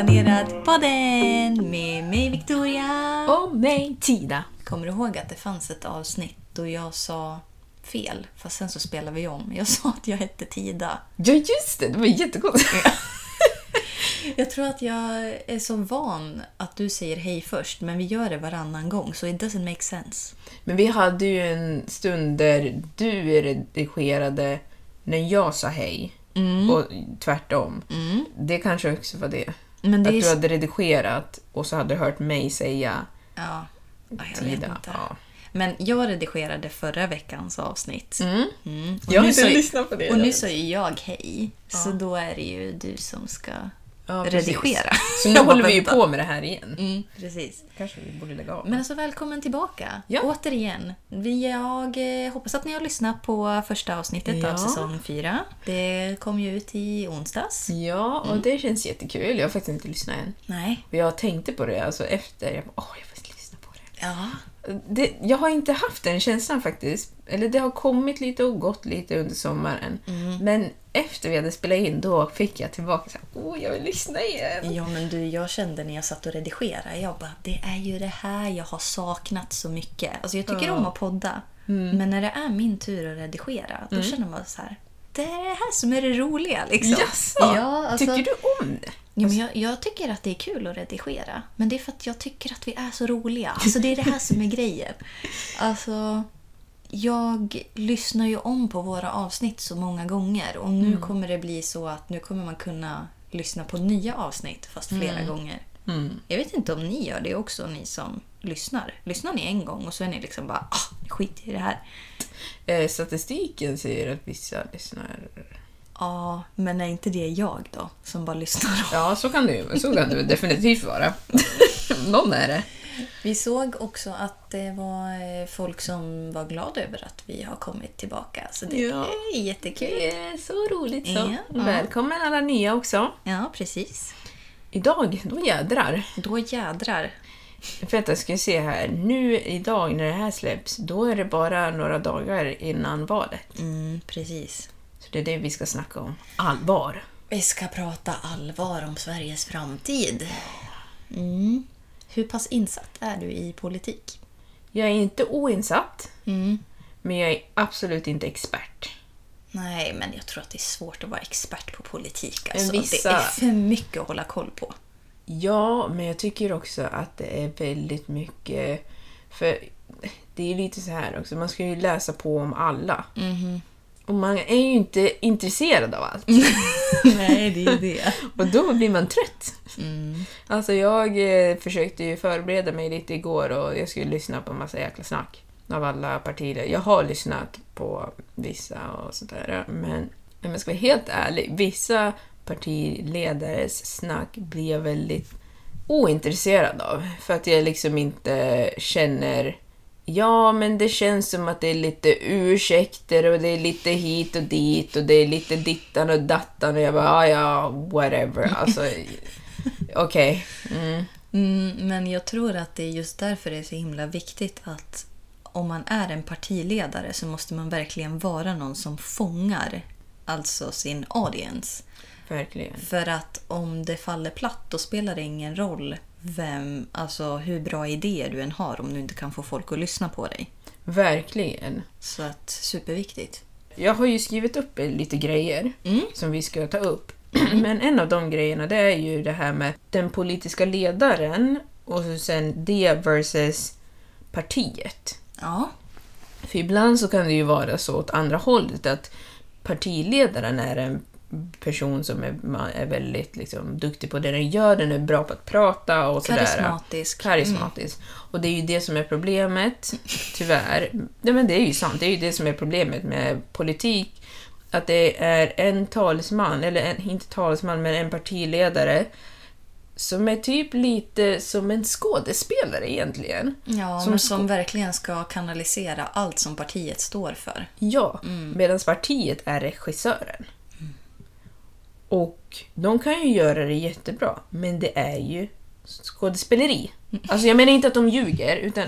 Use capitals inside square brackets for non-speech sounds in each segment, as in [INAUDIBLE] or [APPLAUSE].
Inte som planerat podden med mig Victoria. Och mig, Tida. Kommer du ihåg att det fanns ett avsnitt då jag sa fel? Fast sen så spelade vi om. Jag [LAUGHS] sa att jag hette Tida. Ja, just det. Det var jättekonstigt. Jag tror att jag är så van att du säger hej först, men vi gör det varannan gång, så it doesn't make sense. Men vi hade ju en stund där du redigerade när jag sa hej. Och tvärtom. Det kanske också var det. Men att du hade redigerat och så hade du hört mig säga Ja, ja, jag vet inte. Ja. Men jag redigerade förra veckans avsnitt. Mm. Och Jag har inte lyssnat på det. Och nu sa ju jag hej, så då är det ju du som ska Ja, redigera. Så nu [LAUGHS] håller vi ju på med det här igen. Mm, precis. Kanske vi borde lägga av. Men alltså välkommen tillbaka. Ja. Återigen. Vi, jag eh, hoppas att ni har lyssnat på första avsnittet av Ja. säsong 4. Det kom ju ut i onsdags. Ja, Mm. och det känns jättekul. Jag har faktiskt inte lyssnat än. Nej. Och jag tänkte på det alltså efter. Jag bara, åh, jag vill lyssna på det. Ja. Det. Jag har inte haft den känslan faktiskt. Eller det har kommit lite och gått lite under sommaren. Mm. Men efter vi hade spelat in, då fick jag tillbaka så här, åh, jag vill lyssna igen. Ja men du, jag kände när jag satt och redigerade, jag bara det är ju det här jag har saknat så mycket. Alltså jag tycker om att podda. Men när det är min tur att redigera, då känner man så här. Det är det här som är det roliga liksom. Jaså? Ja, alltså, Tycker du om det? Ja, men jag, jag tycker att det är kul att redigera. Men det är för att jag tycker att vi är så roliga. Alltså det är det här som är grejen. Alltså, jag lyssnar ju om på våra avsnitt så många gånger. Och nu kommer det bli så att nu kommer man kunna lyssna på nya avsnitt fast flera gånger. Jag vet inte om ni gör det också, ni som lyssnar. Lyssnar ni en gång och så är ni liksom bara ah, skit i det här. Eh, statistiken säger att vissa lyssnar... Ja, men är inte det jag då som bara lyssnar? [LAUGHS] Ja, så kan ju så kan det definitivt vara. [LAUGHS] Någon är det. Vi såg också att det var eh, folk som var glada över att vi har kommit tillbaka. Så det Ja. är jättekul. Det är så roligt så. Ja. Välkommen alla nya också. Ja, precis. Idag, då jädrar. Då jädrar. För att jag ska se här, nu idag när det här släpps, då är det bara några dagar innan valet. Mm, precis. Det är det vi ska snacka om. Allvar. Vi ska prata allvar om Sveriges framtid. Mm. Hur pass insatt är du i politik? Jag är inte oinsatt, Mm. men jag är absolut inte expert. Nej, men jag tror att det är svårt att vara expert på politik. Alltså, vissa- Det är för mycket att hålla koll på. Ja, men jag tycker också att det är väldigt mycket... För det är lite så här också, man ska ju läsa på om alla. Och man är ju inte intresserad av allt. [LAUGHS] Nej, det är det. Och då blir man trött. Alltså jag eh, försökte ju förbereda mig lite igår och jag skulle lyssna på en massa jäkla snack av alla partier. Jag har lyssnat på vissa och sådär, men om jag ska vara helt ärlig, vissa partiledares snack blir jag väldigt ointresserad av. För att jag liksom inte känner Ja, men det känns som att det är lite ursäkter och det är lite hit och dit och det är lite dittan och dattan och jag bara, ah, ja, whatever. [LAUGHS] Alltså, okej. Okay. Mm. Mm, men jag tror att det är just därför det är så himla viktigt att om man är en partiledare så måste man verkligen vara någon som fångar alltså sin audience. Verkligen. För att om det faller platt då spelar det ingen roll vem, alltså hur bra idéer du än har om du inte kan få folk att lyssna på dig. Verkligen. Så att superviktigt. Jag har ju skrivit upp lite grejer mm. som vi ska ta upp. [CLEARS THROAT] Men en av de grejerna det är ju det här med den politiska ledaren och sen det versus partiet. Ja. För ibland så kan det ju vara så åt andra hållet att partiledaren är en person som är, är väldigt liksom, duktig på det den gör, den är bra på att prata och sådär. Karismatisk. Karismatisk. Mm. Och det är ju det som är problemet, [LAUGHS] tyvärr. Ja, men det är ju sant, det är ju det som är problemet med politik. Att det är en talesman, eller en, inte talesman, men en partiledare som är typ lite som en skådespelare egentligen. Ja, som, som verkligen ska kanalisera allt som partiet står för. Ja, mm. medan partiet är regissören. Och de kan ju göra det jättebra, men det är ju skådespeleri. Alltså jag menar inte att de ljuger, utan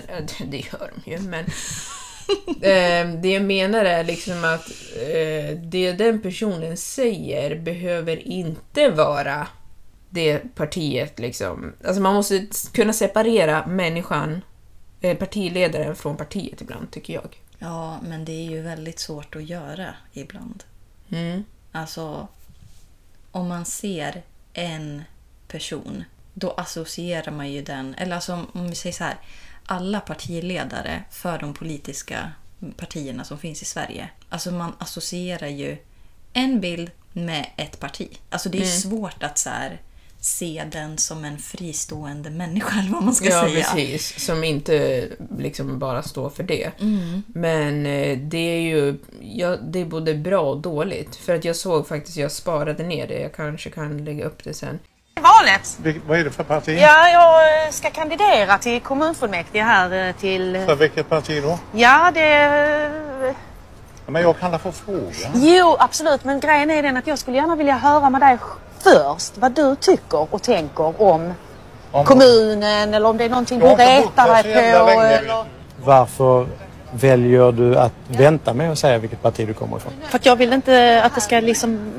det gör de ju, men [LAUGHS] eh, det jag menar är liksom att eh, det den personen säger behöver inte vara det partiet liksom. Alltså man måste kunna separera människan, eh, partiledaren från partiet ibland, tycker jag. Ja, men det är ju väldigt svårt att göra ibland. Mm. Alltså, om man ser en person, då associerar man ju den... Eller alltså om vi säger så här. Alla partiledare för de politiska partierna som finns i Sverige. Alltså man associerar ju en bild med ett parti. Alltså det är mm. svårt att så här, se den som en fristående människa, [LAUGHS] eller vad man ska ja, säga. Ja, precis. Som inte liksom bara står för det. Mm. Men eh, det är ju ja, det är både bra och dåligt. För att jag såg faktiskt, jag sparade ner det, jag kanske kan lägga upp det sen. Valet. vad är det för parti? Ja, jag eh, ska kandidera till kommunfullmäktige här eh, till... För vilket parti då? Ja, det... Men jag kan få fråga? Jo, absolut. Men grejen är den att jag skulle gärna vilja höra med dig först vad du tycker och tänker om, om kommunen eller om det är någonting du retar dig på. Eller... Varför väljer du att vänta med att säga vilket parti du kommer ifrån? För att jag vill inte att det ska liksom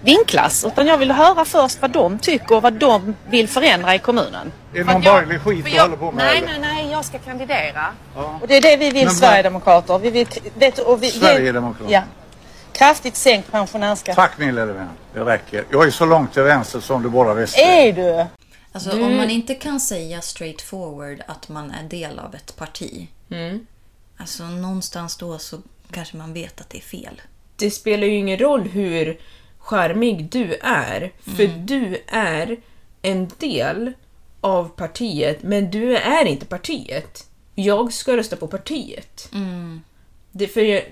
vinklas utan jag vill höra först vad de tycker och vad de vill förändra i kommunen. Är det någon borgerlig skit du håller på med? Nej, nej, nej, jag ska kandidera. Ja. Och det är det vi vill, Men, Sverigedemokrater. Vi vill, vet, och vi, Sverigedemokrater? Ja. Kraftigt sänkt pensionärsskatt. Tack min lille vän. Det räcker. Jag är så långt till vänster som du bara visste. Är du? Alltså du... om man inte kan säga straight forward att man är del av ett parti. Mm. Alltså någonstans då så kanske man vet att det är fel. Det spelar ju ingen roll hur charmig du är. För mm. du är en del av partiet, men du är inte partiet. Jag ska rösta på partiet. Mm. Det, för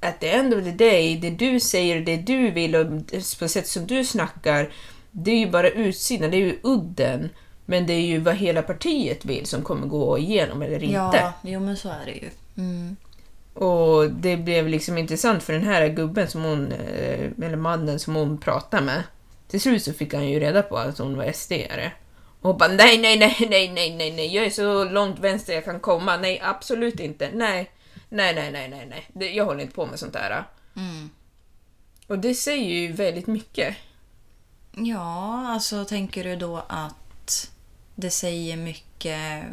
at the end of the day, det du säger, det du vill och på sätt som du snackar, det är ju bara utsidan, det är ju udden. Men det är ju vad hela partiet vill som kommer gå igenom eller inte. Ja, jo men så är det ju. Mm. Och det blev liksom intressant för den här gubben som hon, eh, eller mannen som hon pratade med. Till slut så fick han ju reda på att hon var SD-are. Och bara nej, nej, nej, nej, nej, nej, nej, jag är så långt vänster jag kan komma. Nej, absolut inte. Nej, nej, nej, nej, nej, nej. Det, jag håller inte på med sånt där. Mm. Och det säger ju väldigt mycket. Ja, alltså tänker du då att det säger mycket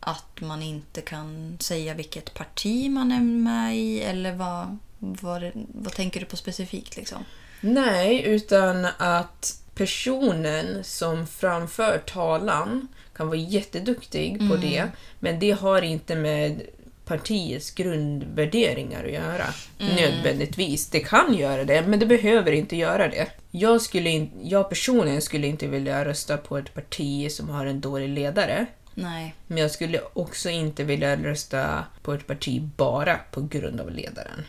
att man inte kan säga vilket parti man är med i? Eller vad, vad, vad tänker du på specifikt? Liksom? Nej, utan att personen som framför talan kan vara jätteduktig mm. på det, men det har inte med partiets grundvärderingar att göra. Mm. Nödvändigtvis. Det kan göra det, men det behöver inte göra det. Jag, skulle in, jag personligen skulle inte vilja rösta på ett parti som har en dålig ledare. Nej. Men jag skulle också inte vilja rösta på ett parti bara på grund av ledaren.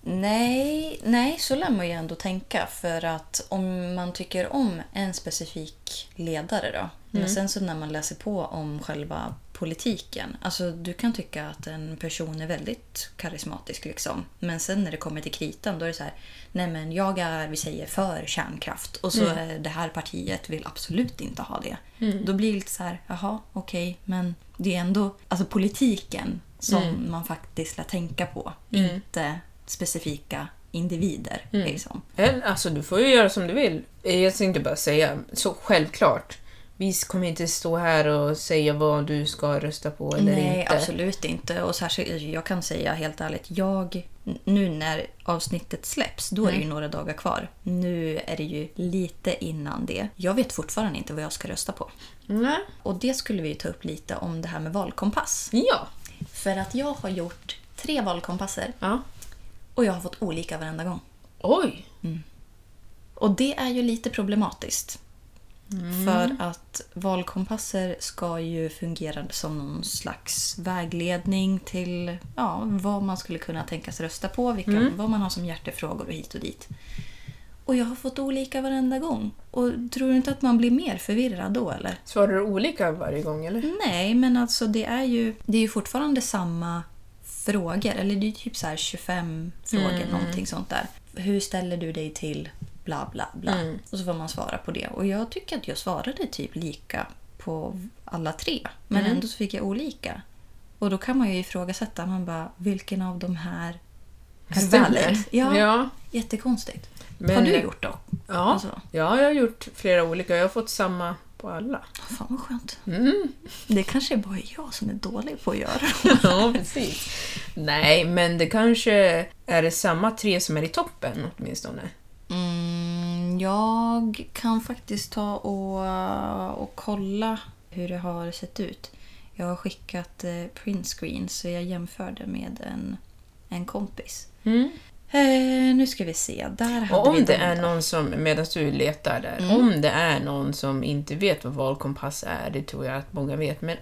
Nej, nej, så lär man ju ändå tänka. För att om man tycker om en specifik ledare då. Men sen så när man läser på om själva politiken. Alltså du kan tycka att en person är väldigt karismatisk liksom. Men sen när det kommer till kritan då är det så här. Nej men jag är, vi säger, för kärnkraft. Och så är det här partiet vill absolut inte ha det. Då blir det lite så här, jaha okej. men det är ändå alltså politiken som man faktiskt lär tänka på. Inte specifika individer. Liksom. Eller, Alltså, du får ju göra som du vill. Jag ska inte bara säga så självklart. Vi kommer inte stå här och säga vad du ska rösta på eller Nej, inte. absolut inte. Och särskilt, jag kan säga helt ärligt, jag, nu när avsnittet släpps, då är det ju några dagar kvar. Nu är det ju lite innan det. Jag vet fortfarande inte vad jag ska rösta på. Nej. Och det skulle vi ta upp lite om det här med valkompass. Ja. För att jag har gjort tre valkompasser ja. och jag har fått olika varenda gång. Oj! Och det är ju lite problematiskt. Mm. För att valkompasser ska ju fungera som någon slags vägledning till ja, vad man skulle kunna tänkas rösta på, vilka, Mm. vad man har som hjärtefrågor och hit och dit. Och jag har fått olika varenda gång. Och tror du inte att man blir mer förvirrad då eller? Svarar du olika varje gång eller? Nej, men alltså det är ju, det är ju fortfarande samma frågor. Eller det är typ så här 25 frågor, någonting sånt där. Hur ställer du dig till bla bla bla? Och så får man svara på det. Och jag tycker att jag svarade typ lika på alla tre. Men ändå så fick jag olika. Och då kan man ju ifrågasätta, man bara, vilken av de här är valid? Ja, Ja. jättekonstigt. Men- har du gjort då? Ja. Alltså. ja, jag har gjort flera olika. Jag har fått samma på alla. Fan vad skönt. Mm. Det kanske är bara jag som är dålig på att göra. [LAUGHS] Ja, precis. Nej, men det kanske är det samma tre som är i toppen åtminstone. Mm, jag kan faktiskt ta och, och kolla hur det har sett ut. Jag har skickat eh, print screens så jag jämförde med en, en kompis. Eh, nu ska vi se. Där hade Och om vi det är då. någon som, medan du letar där, Mm. om det är någon som inte vet vad valkompass är, det tror jag att många vet, men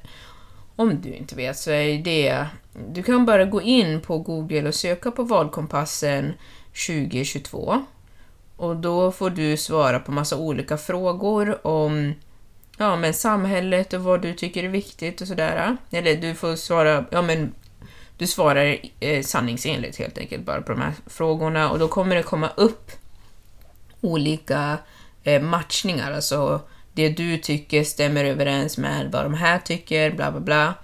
om du inte vet så är det... Du kan bara gå in på Google och söka på valkompassen 2022 och då får du svara på massa olika frågor om ja, men samhället och vad du tycker är viktigt och sådär. Eller du får svara, ja men du svarar eh, sanningsenligt helt enkelt bara på de här frågorna och då kommer det komma upp olika eh, matchningar, alltså det du tycker stämmer överens med vad de här tycker, bla bla bla.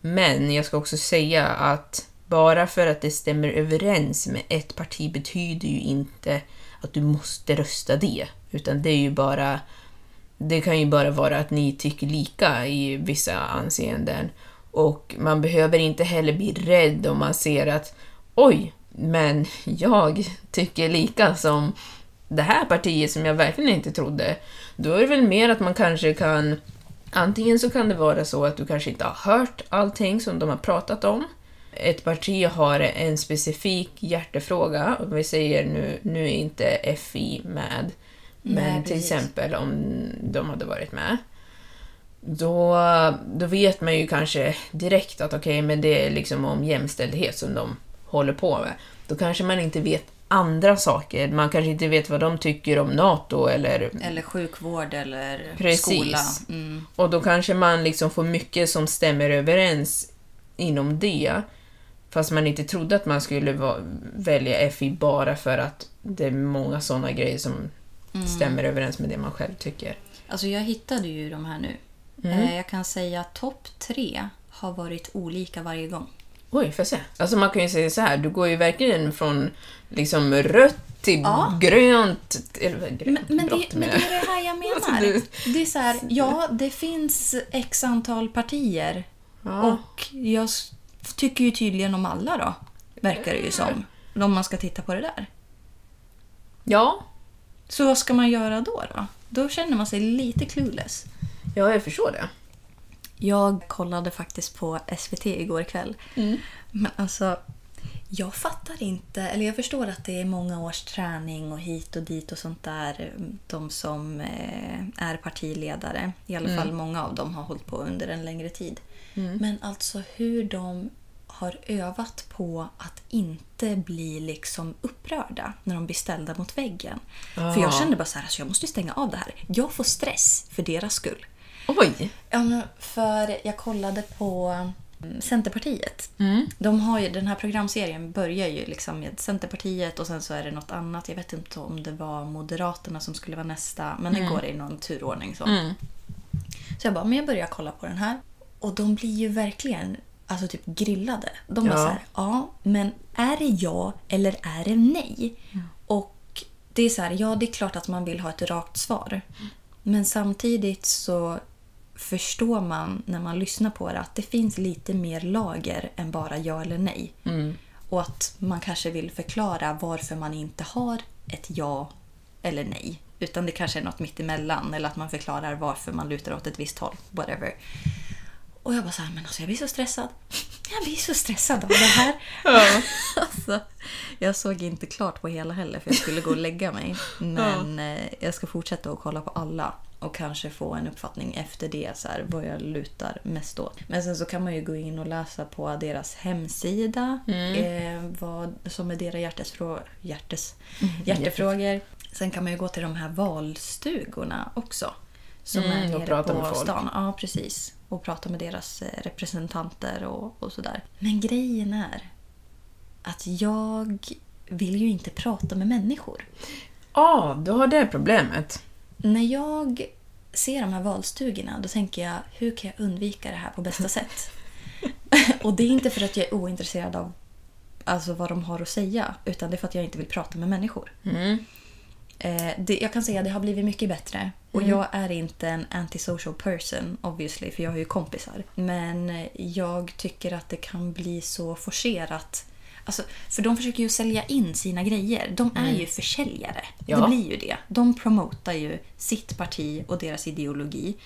Men jag ska också säga att bara för att det stämmer överens med ett parti betyder ju inte att du måste rösta det, utan det är ju bara det kan ju bara vara att ni tycker lika i vissa anseenden. Och man behöver inte heller bli rädd om man ser att oj, men jag tycker lika som det här partiet som jag verkligen inte trodde. Då är det väl mer att man kanske kan... Antingen så kan det vara så att du kanske inte har hört allting som de har pratat om. Ett parti har en specifik hjärtefråga, om vi säger nu, nu är inte FI med, men Nej, till exempel om de hade varit med. Då, då vet man ju kanske direkt att okej, men det är liksom om jämställdhet som de håller på med. Då kanske man inte vet andra saker. Man kanske inte vet vad de tycker om NATO eller... Eller sjukvård eller Precis. skola. Mm. Och då kanske man liksom får mycket som stämmer överens inom det. Fast man inte trodde att man skulle välja FI bara för att det är många sådana grejer som stämmer överens med det man själv tycker. Alltså jag hittade ju de här nu. Mm. Eh, jag kan säga att topp tre har varit olika varje gång. Oj, får jag se? Alltså man kan ju säga så här, du går ju verkligen från liksom rött till Ja. grönt, eller vad, Men, grönt men, det, blått men det är det här jag [LAUGHS] Alltså, menar. Det är så här, ja, det finns x antal partier. Ja. Och jag tycker ju tydligen om alla då. Verkar det ju som. Om man ska titta på det där. ja, Så vad ska man göra då? Då, då känner man sig lite clueless. ja, jag förstår det. Jag kollade faktiskt på SVT igår kväll. Men alltså, jag fattar inte, eller jag förstår att det är många års träning och hit och dit och sånt där. De som eh, är partiledare, i alla fall många av dem har hållit på under en längre tid. Men alltså hur de har övat på att inte bli liksom upprörda när de blir ställda mot väggen. För jag kände bara så här, alltså jag måste stänga av det här. Jag får stress för deras skull. Oj! Ja, för jag kollade på mm, Centerpartiet. De har ju, den här programserien börjar ju liksom med Centerpartiet och sen så är det något annat. Jag vet inte om det var Moderaterna som skulle vara nästa, men det går i någon turordning. Så. så jag bara, men jag börjar kolla på den här. Och de blir ju verkligen alltså typ grillade. De Ja. så här, ja, men är det ja eller är det nej? Och det är så här, ja det är klart att man vill ha ett rakt svar. Men samtidigt så förstår man när man lyssnar på det att det finns lite mer lager än bara ja eller nej. Och att man kanske vill förklara varför man inte har ett ja eller nej. Utan det kanske är något mittemellan eller att man förklarar varför man lutar åt ett visst håll. Whatever. Och jag bara så här, men alltså jag blir så stressad. [LAUGHS] Jag blir så stressad av det här. [LAUGHS] [LAUGHS] alltså, jag såg inte klart på hela heller för jag skulle gå och lägga mig. Men eh, jag ska fortsätta att kolla på alla. Och kanske få en uppfattning efter det, så här, vad jag lutar mest åt. Men sen så kan man ju gå in och läsa på deras hemsida. Eh, vad som är deras hjärtesfrå- hjärtes, hjärtefrågor. Sen kan man ju gå till de här valstugorna också. Som Mm, är och nere på stan. Ja, precis. Och prata med deras eh, representanter och, och sådär. Men grejen är att jag vill ju inte prata med människor. Ja, du har det problemet. När jag ser de här valstugorna då tänker jag hur kan jag undvika det här på bästa sätt? [LAUGHS] och det är inte för att jag är ointresserad av alltså, vad de har att säga utan det är för att jag inte vill prata med människor. Eh, det, jag kan säga att det har blivit mycket bättre. Och jag är inte en antisocial person obviously för jag har ju kompisar. Men jag tycker att det kan bli så forcerat. Alltså, för de försöker ju sälja in sina grejer. De är ju försäljare. Ja. Det blir ju det. De promotar ju sitt parti och deras ideologi.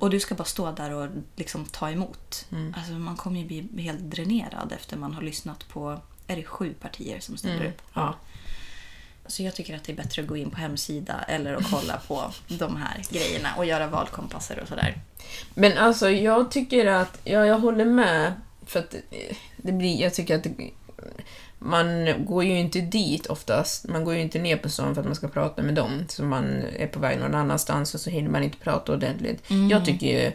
Och du ska bara stå där och liksom ta emot. Alltså, man kommer ju bli helt dränerad efter man har lyssnat på är det sju partier som ställer upp? Ja. Så jag tycker att det är bättre att gå in på hemsida eller att kolla på [LAUGHS] de här grejerna och göra valkompasser och sådär. Men alltså, jag tycker att... Ja, jag håller med. För att det blir... Jag tycker att det, man går ju inte dit oftast. Man går ju inte ner på stan för att man ska prata med dem. Så man är på väg någon annanstans och så hinner man inte prata ordentligt. Jag tycker ju...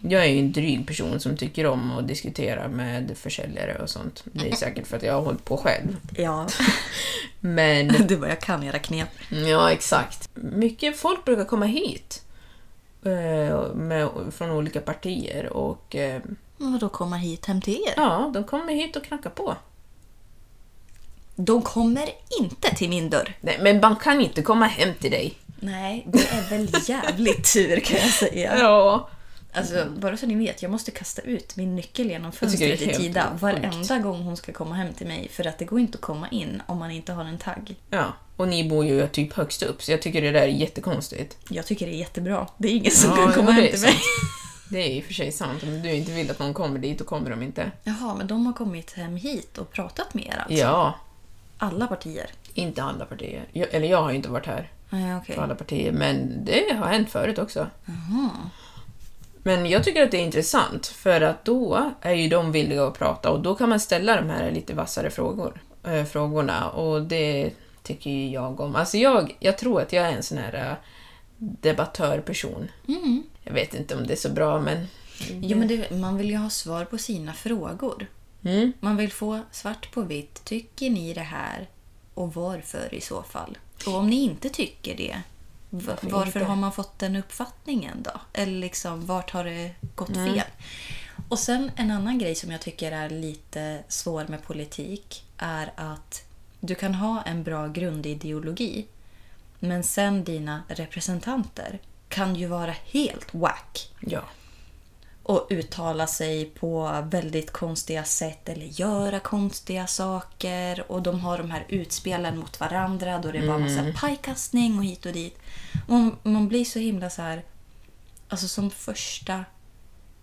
Jag är ju en dryg person som tycker om att diskutera med försäljare och sånt. Det är säkert för att jag har hållit på själv. Ja, [LAUGHS] Men... [LAUGHS] du bara, jag kan era knep. Ja, exakt. Mycket folk brukar komma hit eh, med, från olika partier och eh, Men vadå komma hit hem till er? ja, de kommer hit och knackar på. De kommer inte till min dörr. Nej, men man kan inte komma hem till dig. Nej, det är väl jävligt tur kan jag säga. [LAUGHS] Ja. Alltså, bara så ni vet, jag måste kasta ut min nyckel genom fönstret i Tida varenda gång hon ska komma hem till mig. För att det går inte att komma in om man inte har en tagg. Ja, och ni bor ju typ högst upp, så jag tycker det där är jättekonstigt. Jag tycker det är jättebra. Det är ingen som Ja, kan komma hem till mig. [LAUGHS] Det är i och för sig sant. Om du inte vill att någon kommer dit, då kommer de inte. Jaha, men de har kommit hem hit och pratat med er alltså? Ja, Alla partier? inte alla partier. Jag, eller jag har ju inte varit här Nej, okej. för alla partier, men det har hänt förut också. Men jag tycker att det är intressant, för att då är ju de villiga att prata och då kan man ställa de här lite vassare frågor, äh, frågorna och det tycker ju jag om. Alltså jag, jag tror att jag är en sån här äh, debattörperson. Jag vet inte om det är så bra, men... Jo, men det, man vill ju ha svar på sina frågor. Mm. Man vill få svart på vitt. Tycker ni det här? Och varför i så fall? Och om ni inte tycker det, va- varför inte? har man fått den uppfattningen då? Eller liksom, vart har det gått fel? Och sen en annan grej som jag tycker är lite svår med politik är att du kan ha en bra grundideologi men sen dina representanter kan ju vara helt whack Ja. Och uttala sig på väldigt konstiga sätt eller göra konstiga saker. Och de har de här utspelen mot varandra då det är bara massa pajkastning och hit och dit. Och man, blir så himla så här... Alltså som första,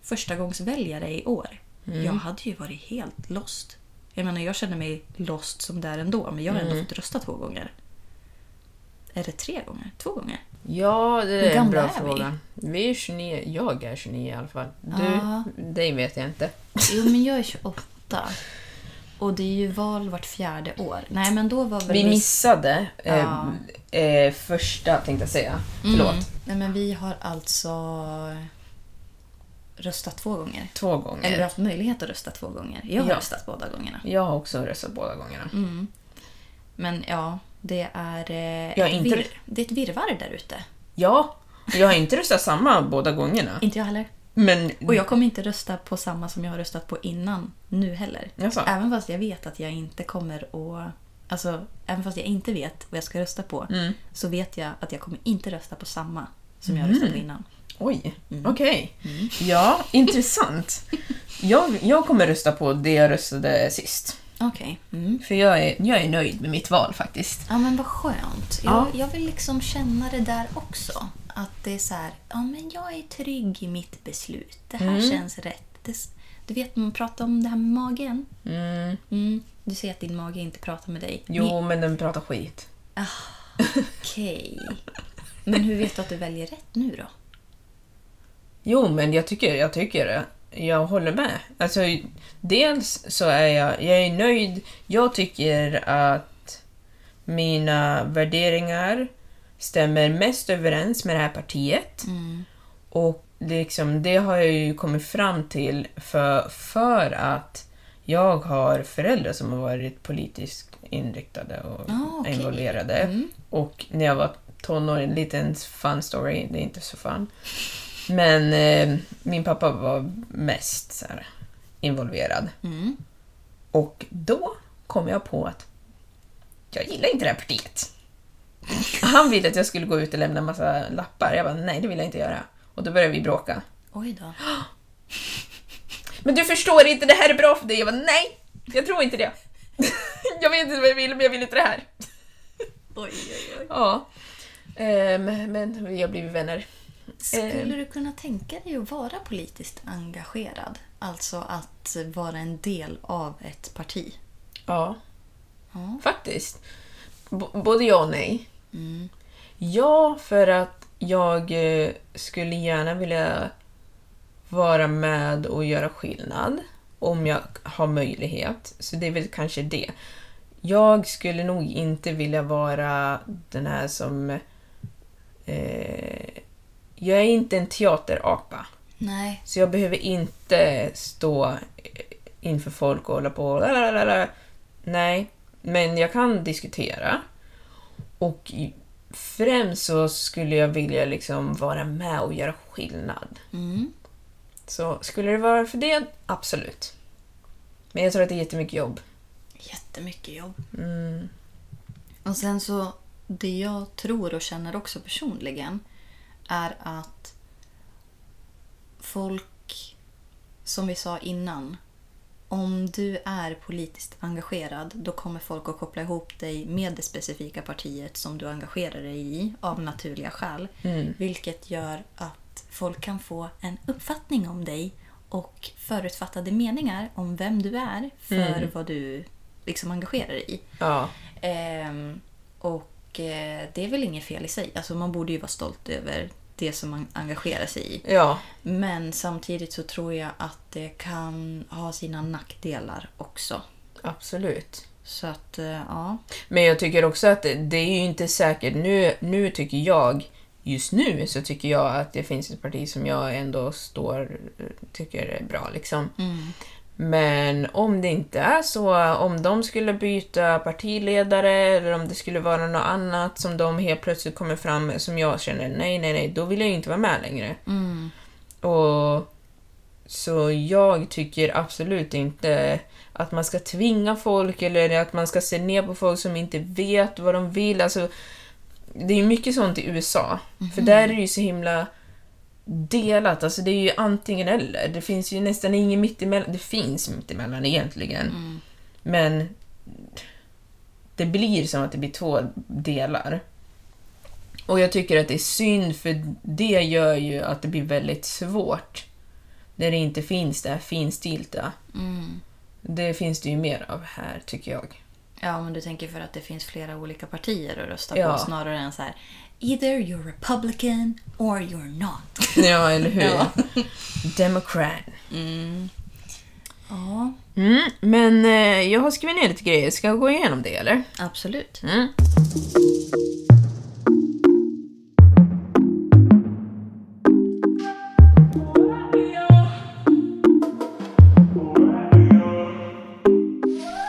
första gångs väljare i år. Jag hade ju varit helt lost. Jag menar, jag känner mig lost som där ändå, men jag har ändå fått rösta två gånger. Är det tre gånger? Två gånger? Ja, det är en bra är vi? fråga. Vi är 29. Jag är 29 i alla fall. Du, Ja. dig vet jag inte. Jo, men jag är 28. Och det är ju val vart fjärde år. Nej, men då var väl Vi missade eh, Ja. eh, första, tänkte jag säga. Förlåt. Mm. Nej, men vi har alltså röstat två gånger. Två gånger. Eller vi haft möjlighet att rösta två gånger. Jag har Ja. röstat båda gångerna. Jag har också röstat båda gångerna. Mm. Men ja, det är, eh, ett, inte- vir- det är ett virrvarr där ute. Ja, jag har inte röstat samma båda gångerna. [LAUGHS] Inte jag heller. Men Och jag kommer inte rösta på samma som jag har röstat på innan nu heller. Jaså? Även fast jag vet att jag inte kommer att... Alltså, även fast jag inte vet vad jag ska rösta på Mm. så vet jag att jag kommer inte rösta på samma som jag har röstat på innan. Oj, Mm. okej. Ja, intressant. Jag, jag kommer rösta på det jag röstade sist. Okej. Mm. För jag är, jag är nöjd med mitt val faktiskt. Ja, men vad skönt. Jag, Ja. jag vill liksom känna det där också. Att det är så här, ja men jag är trygg i mitt beslut. Det här Mm. känns rätt. Det, du vet, man pratar om det här med magen. Mm. Mm. Du säger att din mage inte pratar med dig. Jo, men den pratar skit. Okej. Men hur vet du att du väljer rätt nu då? Jo, men jag tycker, jag tycker det. Jag håller med. Alltså, dels så är jag, jag är nöjd. Jag tycker att mina värderingar stämmer mest överens med det här partiet. Och liksom, det har jag ju kommit fram till för, för att jag har föräldrar som har varit politiskt inriktade och Ah, okej. involverade. Och när jag var tonåring, en liten fun story, det är inte så fun. Men eh, min pappa var mest så här, involverad. Mm. Och då kom jag på att jag gillar inte det här partiet. [LAUGHS] Han ville att jag skulle gå ut och lämna en massa lappar. Jag bara, nej det vill jag inte göra. Och då började vi bråka. Oj då. [GASPS] Men du förstår inte, det här är bra för dig. Jag bara, nej! Jag tror inte det. [LAUGHS] jag vet inte vad jag vill, men jag vill inte det här. Oj, oj, oj. Ja. Ehm, men vi har blivit vänner. Skulle du kunna tänka dig att vara politiskt engagerad? Alltså att vara en del av ett parti? Ja, Ja. faktiskt. B- både ja och nej. Ja, för att jag eh, skulle gärna vilja vara med och göra skillnad om jag har möjlighet. Så det är väl kanske det. Jag skulle nog inte vilja vara den här som... Eh, jag är inte en teaterapa. Nej. Så jag behöver inte stå inför folk och hålla på lalalala. Nej, men jag kan diskutera. Och främst så skulle jag vilja liksom vara med och göra skillnad. Mm. Så skulle det vara för det, absolut. Men jag tror att det är jättemycket jobb. Jättemycket jobb. Mm. Och sen så, det jag tror och känner också personligen är att folk, som vi sa innan, om du är politiskt engagerad då kommer folk att koppla ihop dig med det specifika partiet som du engagerar dig i av naturliga skäl. Mm. Vilket gör att folk kan få en uppfattning om dig och förutfattade meningar om vem du är för Mm. vad du liksom engagerar dig i. Ja, Ehm, och det är väl inget fel i sig. Alltså man borde ju vara stolt över det som man engagerar sig i. ja, Men samtidigt så tror jag att det kan ha sina nackdelar också. absolut. Så att, eh, ja. Men jag tycker också att det, är ju inte säkert. Nu, nu tycker jag, just nu så tycker jag att det finns ett parti som jag ändå står, tycker är bra liksom. Men om det inte är så, om de skulle byta partiledare eller om det skulle vara något annat som de helt plötsligt kommer fram med som jag känner, nej, nej, nej, då vill jag ju inte vara med längre. Och så jag tycker absolut inte att man ska tvinga folk eller att man ska se ner på folk som inte vet vad de vill. Alltså, det är mycket sånt i USA. För där är det ju så himla delat. Alltså det är ju antingen eller. Det finns ju nästan ingen mittemellan. Det finns mittemellan egentligen. Men det blir som att det blir två delar. Och jag tycker att det är synd för det gör ju att det blir väldigt svårt. När det inte finns det här finstilta. Det finns det ju mer av här, tycker jag. ja, men du tänker för att det finns flera olika partier att rösta Ja. på snarare än så här Either you're Republican or you're not. [LAUGHS] Ja, eller hur? Ja. Democrat. Ja. Mm, men eh, jag har skrivit ner lite grejer. Ska jag gå igenom det eller? Absolut. Mm.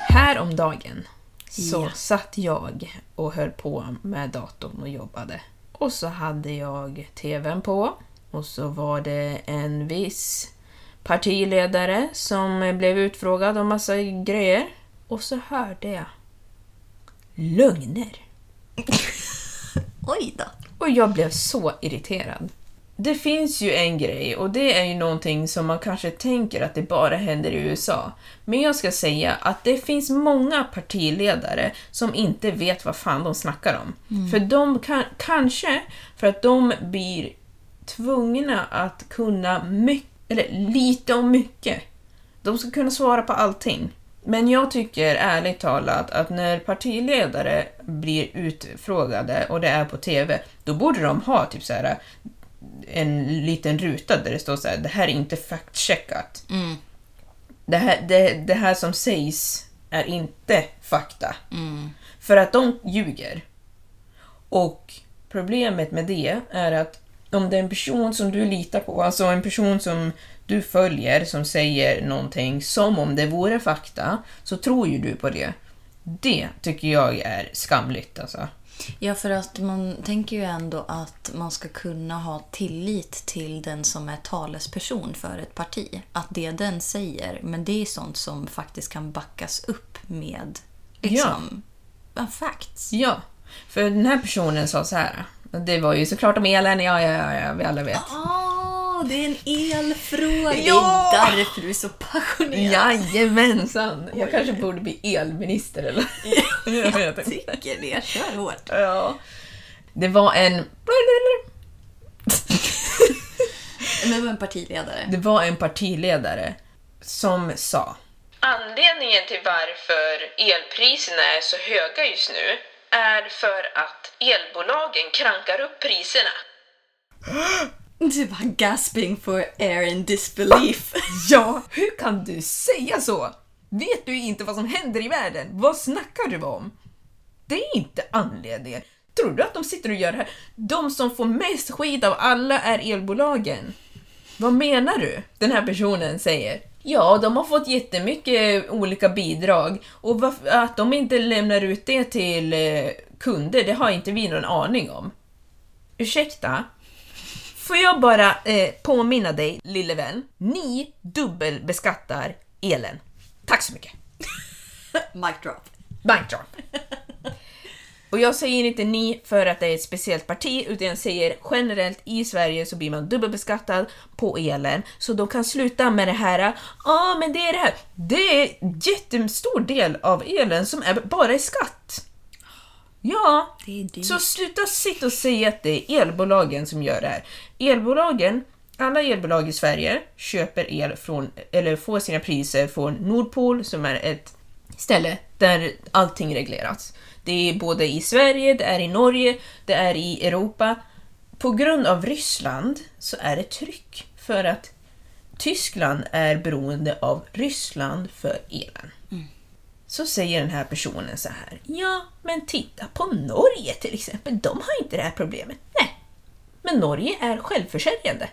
Häromdagen så Ja. satt jag och höll på med datorn och jobbade. Och så hade jag TVn på och så var det en viss partiledare som blev utfrågad om massa grejer. Och så hörde jag lögner. [LAUGHS] Oj då. Och jag blev så irriterad. Det finns ju en grej och det är ju någonting som man kanske tänker att det bara händer i USA. Men jag ska säga att det finns många partiledare som inte vet vad fan de snackar om. För de kan, kanske för att de blir tvungna att kunna mycket, eller lite om mycket. De ska kunna svara på allting. Men jag tycker ärligt talat att när partiledare blir utfrågade och det är på TV, då borde de ha typ så här en liten ruta där det står så här, det här är inte fact-checkat. Det, här, det, det här som sägs är inte fakta. För att de ljuger. Och problemet med det är att om det är en person som du litar på, alltså en person som du följer som säger någonting som om det vore fakta, så tror ju du på det. Det tycker jag är skamligt alltså. Ja, för att man tänker ju ändå att man ska kunna ha tillit till den som är talesperson för ett parti. Att det den säger, men det är sånt som faktiskt kan backas upp med liksom, ja. facts. Ja, för den här personen sa så här. Det var ju såklart om elen, ja, ja, ja, ja vi alla vet. Det är en elfråga! Ja! Det är därför du är så passionerad. Jajamensan! Jag kanske borde bli elminister eller? [LAUGHS] jag vet inte. Tycker det. Kör hårt. Ja. Det var en... Det var en partiledare. Det var en partiledare som sa Anledningen till varför elpriserna är så höga just nu är för att elbolagen krankar upp priserna. [GASPS] [GASPS] [GASPS] [LAUGHS] Du var gasping for air in disbelief. [LAUGHS] Ja, hur kan du säga så? Vet du inte vad som händer i världen? Vad snackar du om? Det är inte anledningen. Tror du att de sitter och gör det här? De som får mest skit av alla är elbolagen. Vad menar du? Den här personen säger. Ja, de har fått jättemycket olika bidrag och att de inte lämnar ut det till eh, kunder, det har inte vi någon aning om. Ursäkta? Får jag bara eh, påminna dig, lille vän. Ni dubbelbeskattar elen. Tack så mycket. [LAUGHS] Mic drop. Bank drop. Och jag säger inte ni för att det är ett speciellt parti, utan jag säger generellt i Sverige så blir man dubbelbeskattad på elen. Så de kan sluta med det här, ja ah, men det är det här. Det är en jättestor del av elen som är bara är skatt. Ja, så sluta sitta och säga att det är elbolagen som gör det här. Elbolagen, alla elbolag i Sverige köper el från, eller får sina priser från Nordpol som är ett ställe där allting regleras. Det är både i Sverige, det är i Norge, det är i Europa. På grund av Ryssland så är det tryck för att Tyskland är beroende av Ryssland för elen. Så säger den här personen så här. Ja, men titta på Norge till exempel. De har inte det här problemet. Nej, men Norge är självförsörjande.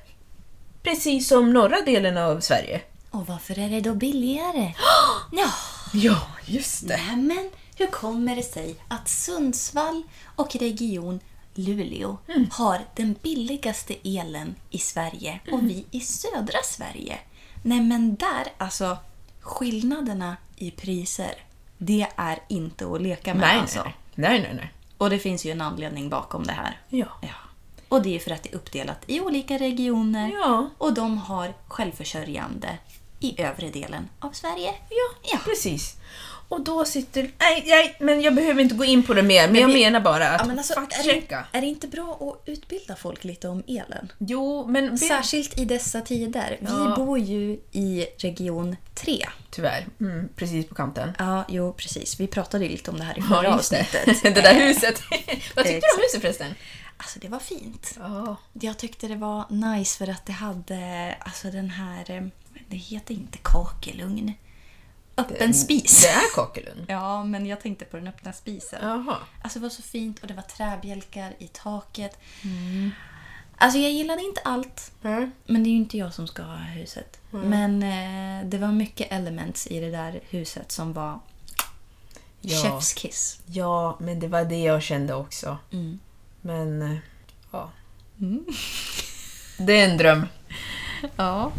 Precis som norra delen av Sverige. Och varför är det då billigare? [GASPS] ja, Ja, just nej, men hur kommer det sig att Sundsvall och region Luleå har den billigaste elen i Sverige och vi i södra Sverige? Nej men där, alltså skillnaderna i priser, det är inte att leka med Nej, alltså. nej, nej, nej, nej. Och det finns ju en anledning bakom det här. Ja. Ja. Och det är för att det är uppdelat i olika regioner Ja. och de har självförsörjande i övre delen av Sverige. Ja, Ja. precis. Och då sitter... Nej, nej, men jag behöver inte gå in på det mer, men jag menar bara att Ja, men alltså, är, det, är det inte bra att utbilda folk lite om elen? Jo, men... Särskilt i dessa tider. Vi Ja. bor ju i region 3. Tyvärr. Mm, precis på kanten. Ja, jo precis. Vi pratade ju lite om det här i Ja, förra det. avsnittet. [LAUGHS] det där huset. [LAUGHS] Vad tyckte du om huset förresten? Alltså det var fint. Ja. Jag tyckte det var nice för att det hade alltså den här... eh, Det heter inte kakelugn. Öppen spis. Det är Kakelund? [LAUGHS] Ja, men jag tänkte på den öppna spisen. Jaha. Alltså det var så fint och det var träbjälkar i taket. Alltså jag gillade inte allt. Mm. Men det är ju inte jag som ska ha huset. Men eh, det var mycket elements i det där huset som var Ja. chef's kiss. Ja, men det var det jag kände också. Mm. Men, eh, ja. Det är en dröm. Ja.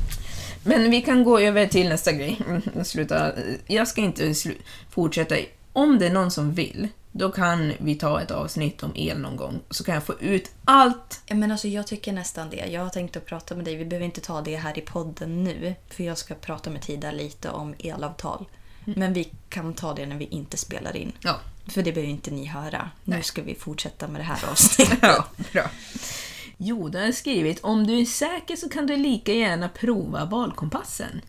Men vi kan gå över till nästa grej. Mm, Sluta. Jag ska inte slu- fortsätta. Om det är någon som vill, då kan vi ta ett avsnitt om el någon gång. Så kan jag få ut allt. Ja, Men alltså, jag tycker nästan det. Jag har tänkt att prata med dig. Vi behöver inte ta det här i podden nu. För jag ska prata med Tida lite om elavtal. Men vi kan ta det när vi inte spelar in. Ja. För det behöver inte ni höra. Nu ska vi fortsätta med det här avsnittet. [LAUGHS] Ja, bra. Jo, du har skrivit om du är säker så kan du lika gärna prova valkompassen.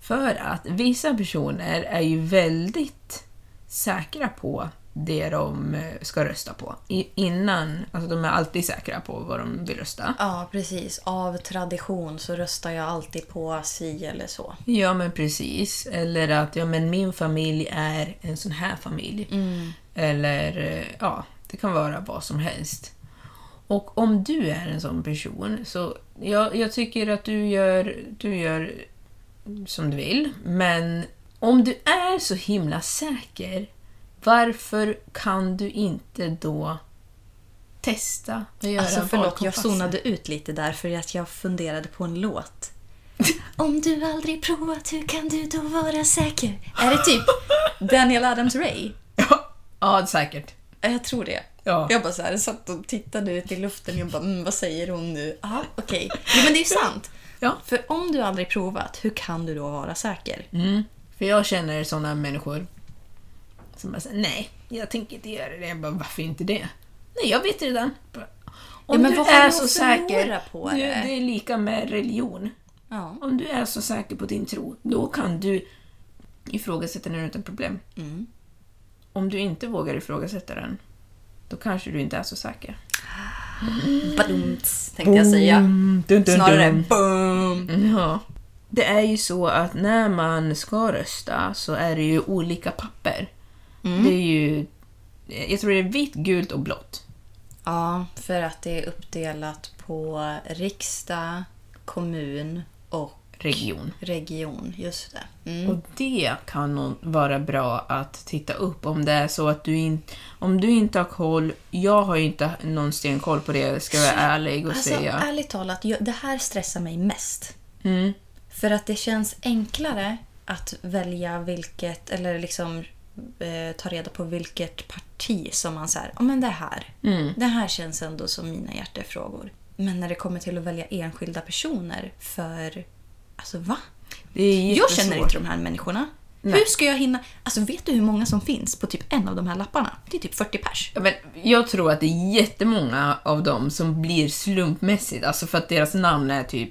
För att vissa personer är ju väldigt säkra på det de eh, ska rösta på. Innan, alltså de är alltid säkra på vad de vill rösta. Ja, precis. Av tradition så röstar jag alltid på si eller så. Ja, men precis. Eller att ja, men min familj är en sån här familj. Eller eh, ja, det kan vara vad som helst. Och om du är en sån person, så jag, jag tycker att du gör, du gör som du vill. Men om du är så himla säker, varför kan du inte då testa att göra Alltså förlåt, jag zonade ut lite där för att jag funderade på en låt. [LAUGHS] Om du aldrig provat, hur kan du då vara säker? Är det typ Daniel Adams-Ray? Ja, ja, säkert. Ja, Jag tror det. Ja. Jag bara så här, satt och tittade ut i luften och jag bara, mm, vad säger hon nu? Ja, okej. Jo, men det är sant. Ja. För om du aldrig provat, hur kan du då vara säker? Mm. För jag känner såna människor som bara säger nej, jag tänker inte göra det. Jag bara, varför inte det? Nej, jag vet redan. Om men du är du så säker, på du, det? det är lika med religion. Ja. Om du är så säker på din tro, då kan du ifrågasätta den utan problem. Mm. Om du inte vågar ifrågasätta den, då kanske du inte är så säker. Badumts, tänkte jag säga. Dun, dun, Snarare dun. boom. Ja. Det är ju så att när man ska rösta så är det ju olika papper. Det är ju, jag tror det är vitt, gult och blått. Ja, för att det är uppdelat på riksdag, kommun och Region. region. Just det. Mm. Och det kan nog vara bra att titta upp om det är så att du inte... Om du inte har koll, jag har ju inte någon stenkoll på det, ska jag vara ärlig och Alltså, säga. ärligt talat, jag, det här stressar mig mest. Mm. För att det känns enklare att välja vilket, eller liksom eh, ta reda på vilket parti som man säger, ja men det här. Mm. Det här känns ändå som mina hjärtefrågor. Men när det kommer till att välja enskilda personer för... Alltså va? Jag känner inte de här människorna. Hur ska jag hinna? Alltså vet du hur många som finns på typ en av de här lapparna? Det är typ 40 pers. Ja, Men jag tror att det är jättemånga av dem som blir slumpmässigt, alltså för att deras namn är typ...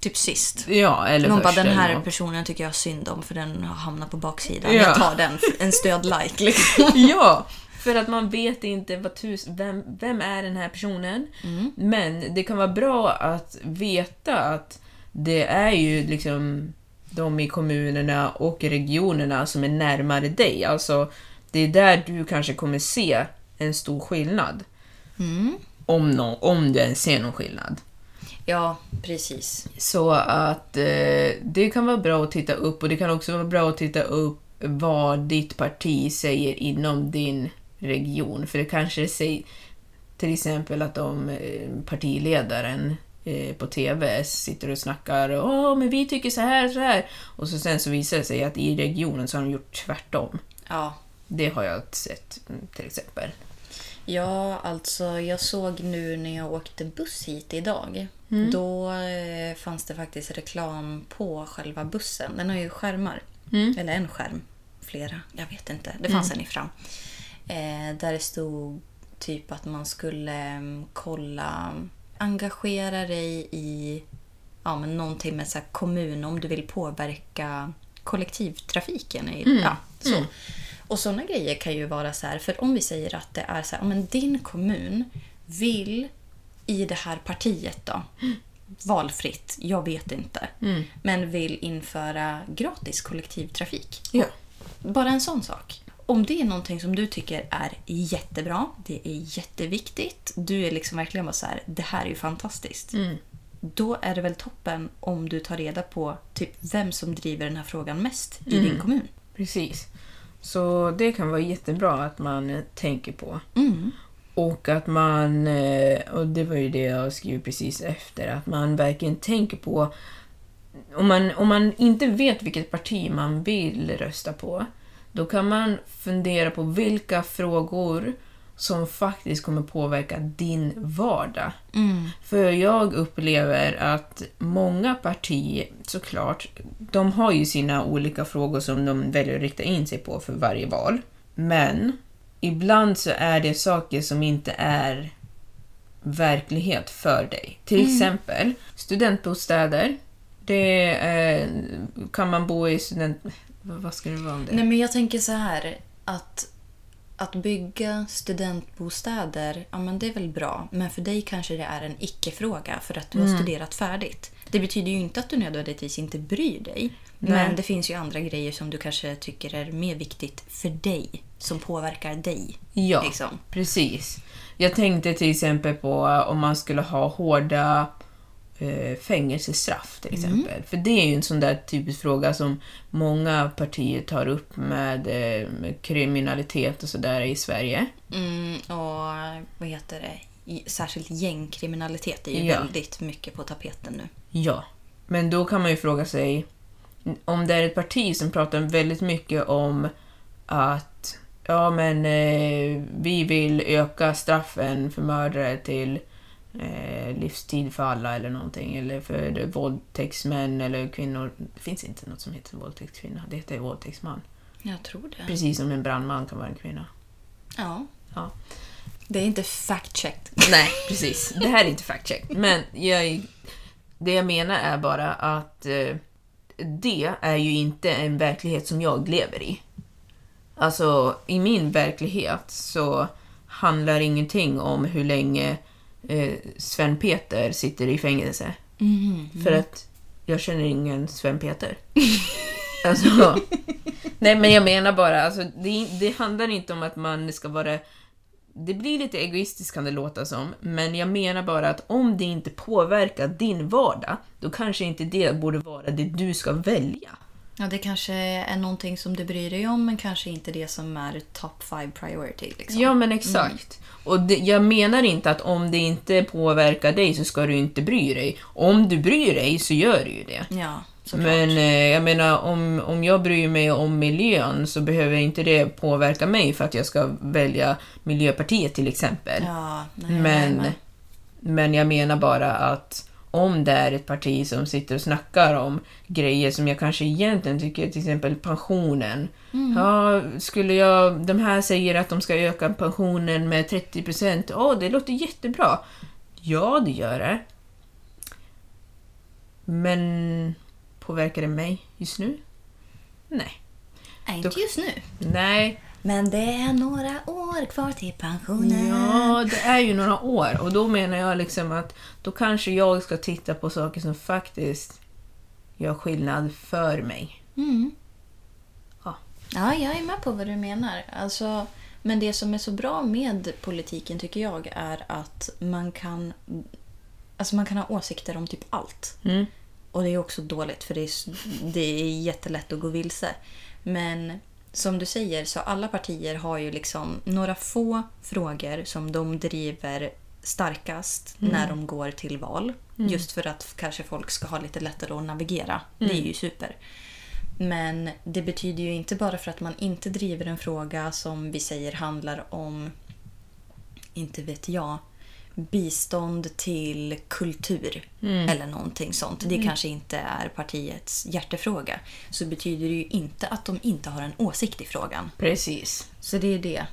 Typ sist. Ja, eller Någon bara, den här eller personen tycker jag synd om för den har hamnat på baksidan. Ja. Jag tar den, en stöd-like liksom. [LAUGHS] Ja, för att man vet inte vad tus, vem, vem är den här personen. Mm. Men det kan vara bra att veta att det är ju liksom de i kommunerna och regionerna som är närmare dig. Alltså, det är där du kanske kommer se en stor skillnad. Mm. Om, nå om du ens ser någon skillnad. Ja, precis. Så att eh, det kan vara bra att titta upp och det kan också vara bra att titta upp vad ditt parti säger inom din region. För det kanske säger till exempel att om eh, partiledaren eh, på TV sitter och snackar Åh, men vi tycker så här så här. Och så sen så visar det sig att i regionen så har de gjort tvärtom. Ja. Det har jag sett mm, till exempel. Ja, alltså jag såg nu när jag åkte buss hit idag. Då eh, fanns det faktiskt reklam på själva bussen. Den har ju skärmar. Eller en skärm. Flera. Jag vet inte. Det fanns en i fram. Eh, där det stod typ att man skulle mm, kolla, engagera dig i ja, men någonting med så kommun om du vill påverka kollektivtrafiken. I, ja, så. Och sådana grejer kan ju vara så här, för om vi säger att det är så här, men din kommun vill i det här partiet då valfritt, jag vet inte. Mm. Men vill införa gratis kollektivtrafik. Ja. Bara en sån sak. Om det är någonting som du tycker är jättebra, det är jätteviktigt, du är liksom verkligen bara så här, det här är ju fantastiskt. Mm. Då är det väl toppen om du tar reda på typ vem som driver den här frågan mest i Mm. din kommun. Precis. Så det kan vara jättebra att man eh, tänker på. Mm. Och att man, eh, och det var ju det jag skrev precis efter, att man verkligen tänker på om man, om man inte vet vilket parti man vill rösta på, då kan man fundera på vilka frågor som faktiskt kommer påverka din vardag. Mm. För jag upplever att många partier, såklart, de har ju sina olika frågor som de väljer att rikta in sig på för varje val. Men ibland så är det saker som inte är verklighet för dig. Till exempel studentbostäder. Det eh, kan man bo i student... Vad ska det vara om det? Nej men jag tänker så här att att bygga studentbostäder, ja men det är väl bra. Men för dig kanske det är en icke-fråga för att du har studerat färdigt. Det betyder ju inte att du nödvändigtvis inte bryr dig. Nej. Men det finns ju andra grejer som du kanske tycker är mer viktigt för dig. Som påverkar dig. Ja, Liksom. precis. Jag tänkte till exempel på om man skulle ha hårda eh, fängelsestraff till exempel. För det är ju en sån där typisk fråga som många partier tar upp med, eh, med kriminalitet och sådär i Sverige. Mm, och vad heter det? Särskilt gängkriminalitet är ju Ja. väldigt mycket på tapeten nu. Ja, men då kan man ju fråga sig om det är ett parti som pratar väldigt mycket om att ja, men eh, vi vill öka straffen för mördare till eh, livstid för alla eller någonting, eller för våldtäktsmän eller kvinnor. Det finns inte något som heter våldtäktskvinna, det heter våldtäktsman. Jag tror det. Precis som en brandman kan vara en kvinna. Ja. Ja. Det är inte fact-checked. [LAUGHS] Nej, precis. Det här är inte fact check. Men jag, det jag menar är bara att eh, det är ju inte en verklighet som jag lever i. Alltså, i min verklighet så handlar ingenting om hur länge eh, Sven Peter sitter i fängelse. För att jag känner ingen Sven Peter. [LAUGHS] alltså, nej men jag menar bara, alltså, det, det handlar inte om att man ska vara det blir lite egoistiskt kan det låta som, men jag menar bara att om det inte påverkar din vardag, då kanske inte det borde vara det du ska välja. Ja, det kanske är någonting som du bryr dig om men kanske inte det som är top five priority. Liksom. Ja, men exakt. Och det, jag menar inte att om det inte påverkar dig så ska du inte bry dig. Om du bryr dig så gör du ju det. Ja, såklart. Men eh, jag menar, om, om jag bryr mig om miljön så behöver inte det påverka mig för att jag ska välja Miljöpartiet till exempel. Ja, nej, Men, med. men jag menar bara att om det är ett parti som sitter och snackar om grejer som jag kanske egentligen tycker, till exempel pensionen. Ja, skulle jag, de här säger att de ska öka pensionen med 30 procent. Ja, det låter jättebra. Ja, det gör det. Men påverkar det mig just nu? Nej. Nej, inte just nu. Nej, Men det är några år kvar till pensionen. Ja, det är ju några år och då menar jag liksom att då kanske jag ska titta på saker som faktiskt gör skillnad för mig. Mm. Ja. Ja, jag är med på vad du menar. Alltså, men det som är så bra med politiken tycker jag är att man kan, alltså man kan ha åsikter om typ allt. Mm. Och det är också dåligt för det är, det är jättelätt att gå vilse. Men som du säger så alla partier har ju liksom några få frågor som de driver starkast när de går till val. Just för att kanske folk ska ha lite lättare att navigera. Det är ju super. Men det betyder ju inte bara för att man inte driver en fråga som vi säger handlar om, inte vet jag, bistånd till kultur eller någonting sånt. Det kanske inte är partiets hjärtefråga. Så betyder det ju inte att de inte har en åsikt i frågan. Precis. Så det är det.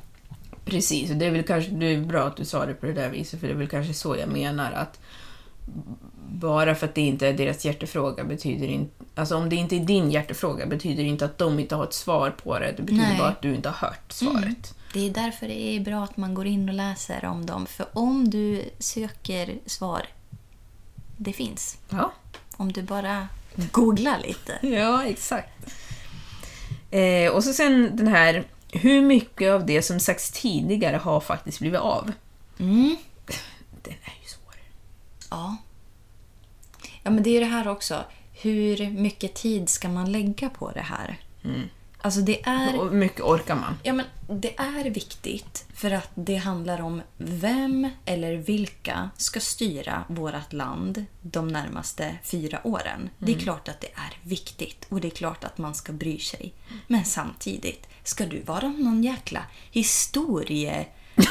Precis, och det är väl kanske det är bra att du sa det på det där viset, för det är väl kanske så jag menar att bara för att det inte är deras hjärtefråga betyder inte... Alltså om det inte är din hjärtefråga betyder det inte att de inte har ett svar på det. Det betyder Nej. bara att du inte har hört svaret. Det är därför det är bra att man går in och läser om dem. För om du söker svar det finns. Ja, Om du bara googlar lite. [LAUGHS] ja exakt. Eh, och så sen den här, hur mycket av det som sagts tidigare har faktiskt blivit av? Mm. Den är ju svår. Ja. Ja, men det är ju det här också. Hur mycket tid ska man lägga på det här? Alltså det är... Och mycket orkar man? Ja, men det är viktigt för att det handlar om vem eller vilka ska styra vårt land de närmaste fyra åren. Det är klart att det är viktigt och det är klart att man ska bry sig. Men samtidigt, ska du vara någon jäkla historie...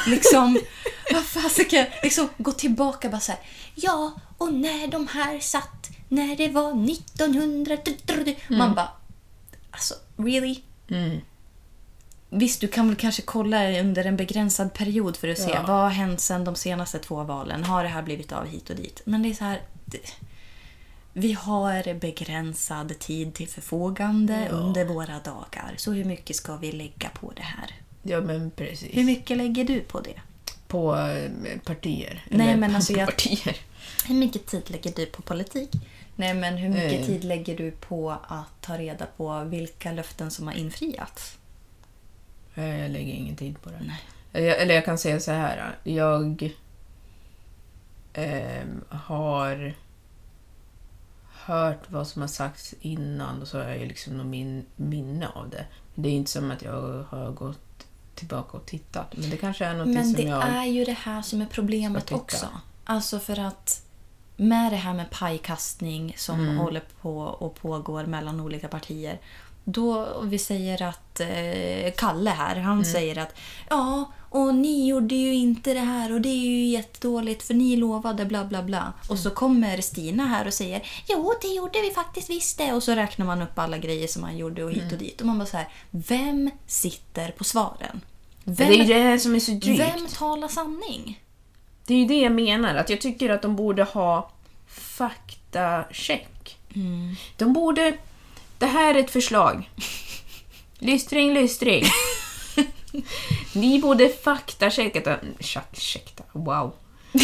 Liksom, [LAUGHS] vad fasiken, liksom gå tillbaka bara så här. Ja, och när de här satt, när det var 1900... Man bara, alltså really? Visst, du kan väl kanske kolla under en begränsad period för att se Ja. vad har hänt sedan de senaste två valen. Har det här blivit av hit och dit? Men det är så här... Det, vi har begränsad tid till förfogande under våra dagar. Så hur mycket ska vi lägga på det här? Ja, men precis. Hur mycket lägger du på det? På eh, partier. Nej, men alltså [LAUGHS] jag- partier. Hur mycket tid lägger du på politik? Nej, men hur mycket Eh. tid lägger du på att ta reda på vilka löften som har infriats? Eh, Jag lägger ingen tid på det. Jag, eller jag kan säga så här. Jag ehm, har hört vad som har sagts innan och så har jag liksom någon min, minne av det. Det är inte som att jag har gått tillbaka och tittat. Men det kanske är något Men som det jag... är ju det här som är problemet också. Alltså för att med det här med pajkastning som Mm. håller på och pågår mellan olika partier. Då och vi säger att eh, Kalle här, han Mm. säger att ja, och ni gjorde ju inte det här och det är ju jättedåligt för ni lovade bla bla bla. Och Mm. så kommer Stina här och säger jo, det gjorde vi faktiskt visst det. Och så räknar man upp alla grejer som han gjorde och hit Mm. och dit. Och man bara så här, vem sitter på svaren? Det är det som är så drygt. Vem talar sanning? Det är ju det jag menar, att jag tycker att de borde ha faktacheck. De borde... Det här är ett förslag. Lystring, lystring. [LAUGHS] Ni borde faktachecka... Ursäkta, wow. [LAUGHS]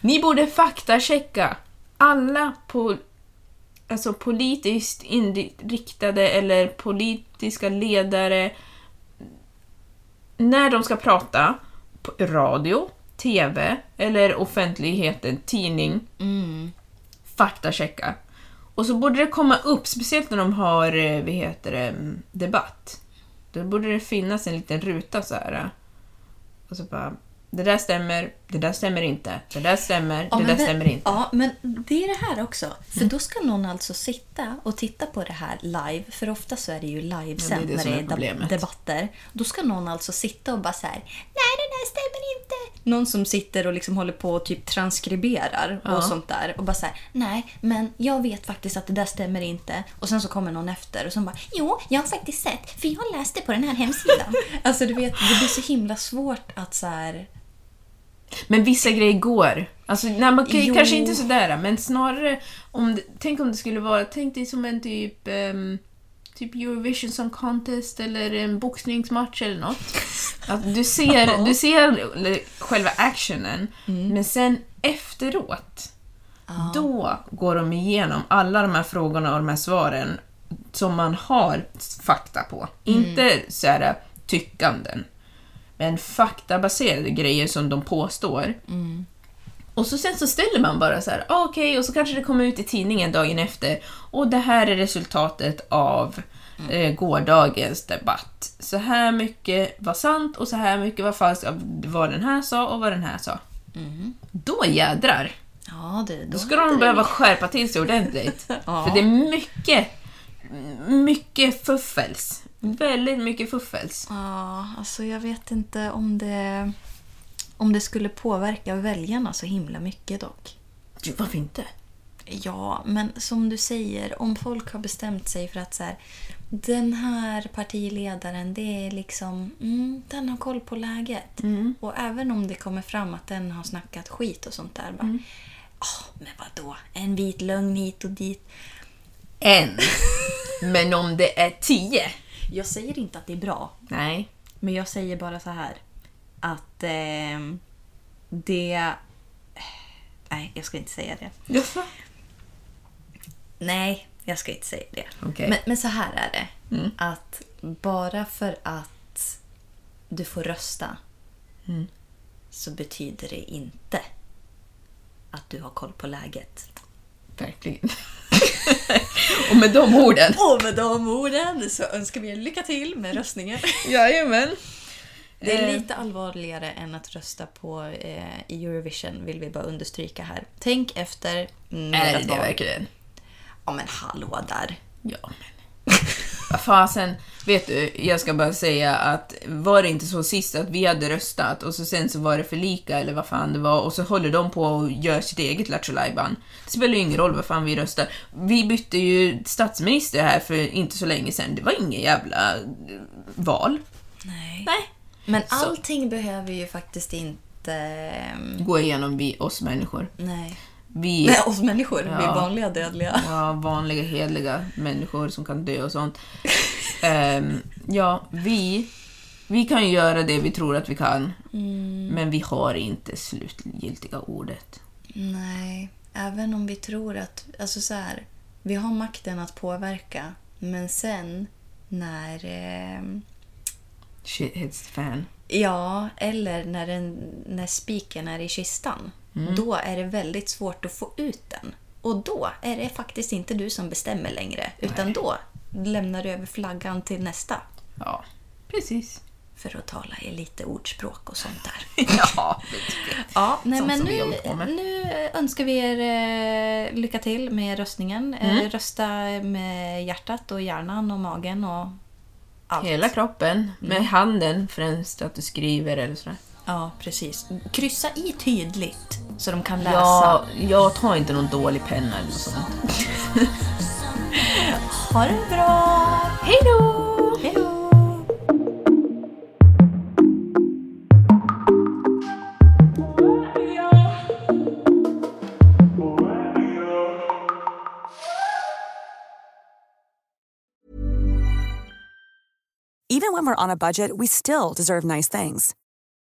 Ni borde faktachecka alla på, alltså politiskt inriktade eller politiska ledare när de ska prata radio, TV eller offentligheten, tidning, faktachecka. Och så borde det komma upp, speciellt när de har eh, vad heter det, mm, debatt. Då borde det finnas en liten ruta så här. Och så bara, det där stämmer, det där stämmer inte, det där stämmer, det men där det- stämmer inte. Ja, men det är det här också. För då ska någon alltså sitta och titta på det här live. För ofta så är det ju livesänt Ja, det är det när det är problemet. deb- debatter. Då ska någon alltså sitta och bara så här, nej det där stämmer inte. Någon som sitter och liksom håller på och typ transkriberar och Ja. sånt där. Och bara så här, nej men jag vet faktiskt att det där stämmer inte. Och sen så kommer någon efter och som bara, jo jag har faktiskt sett för jag läste på den här hemsidan. [LAUGHS] alltså du vet, det blir så himla svårt att så här, Men vissa grejer går. Alltså, nej, man kan, kanske inte sådär, men snarare om det, Tänk om det skulle vara, tänk dig som en typ ehm, typ Eurovision Song Contest eller en boxningsmatch eller något. Att du ser, [LAUGHS] du ser själva actionen, men sen efteråt, då går de igenom alla de här frågorna och de här svaren som man har fakta på. Inte så här tyckanden. Men faktabaserade grejer som de påstår. Och så sen så ställer man bara så här, ah, okej, och så kanske det kommer ut i tidningen dagen efter. Och det här är resultatet av eh, gårdagens debatt. Så här mycket var sant och så här mycket var falskt av vad den här sa och vad den här sa. Då jädrar! ja du, Då ska de behöva skärpa till sig ordentligt. [LAUGHS] Ja. För det är mycket, mycket fuffels. Väldigt mycket fuffels. Ja, alltså jag vet inte om det, om det skulle påverka väljarna så himla mycket dock. Jo, Varför inte? Ja, men som du säger, om folk har bestämt sig för att så här, den här partiledaren, det är liksom, mm, den har koll på läget. Och även om det kommer fram att den har snackat skit och sånt där, bara, "Ah, men vadå, en vit lögn hit och dit. En. Men om det är tio? Jag säger inte att det är bra, Nej. Men jag säger bara så här. Att eh, det... Nej, jag ska inte säga det. Jaså? Nej, jag ska inte säga det. Okej. Men, men så här är det. Att bara för att du får rösta så betyder det inte att du har koll på läget. Verkligen. [LAUGHS] och med de orden. Och med de orden så önskar vi er lycka till med röstningen. Jajamän. Det är Eh. lite allvarligare än att rösta på eh, i Eurovision, vill vi bara understryka här. Tänk efter. Är det val. verkligen? Ja men hallå där. Ja, men... [LAUGHS] Fasen, vet du, jag ska bara säga att var det inte så sist att vi hade röstat och så sen så var det för lika eller vad fan det var och så håller de på och gör sitt eget Lattjo. Det spelar ju ingen roll vad fan vi röstar. Vi bytte ju statsminister här för inte så länge sedan. Det var ingen jävla eh, val. Nej. Nej. Men Så. allting behöver ju faktiskt inte... ehm, Gå igenom vi, oss människor. Nej. Vi... [LAUGHS] Nej, oss människor. Vi är Ja. vanliga dödliga. Ja, vanliga hederliga människor som kan dö och sånt. [LAUGHS] Ehm, ja, vi, vi kan göra det vi tror att vi kan, men vi har inte slutgiltiga ordet. Nej, även om vi tror att... Alltså så här, vi har makten att påverka. Men sen när... ehm, Shit hits the fan. Ja, eller när, den, när spiken är i kistan. Då är det väldigt svårt att få ut den. Och då är det faktiskt inte du som bestämmer längre. Utan då lämnar du över flaggan till nästa. Ja, precis. För att tala i lite ordspråk och sånt där. [LAUGHS] ja, Ja, nej, men nu, nu önskar vi er eh, lycka till med röstningen. Eh, rösta med hjärtat och hjärnan och magen och allt. hela kroppen, med handen främst att du skriver eller sådär. Ja, precis. Kryssa i tydligt så de kan läsa. Ja, jag tar inte någon dålig penna eller något sånt. [LAUGHS] Ha det bra! Hej då! Hej då! Even when we're on a budget, we still deserve nice things.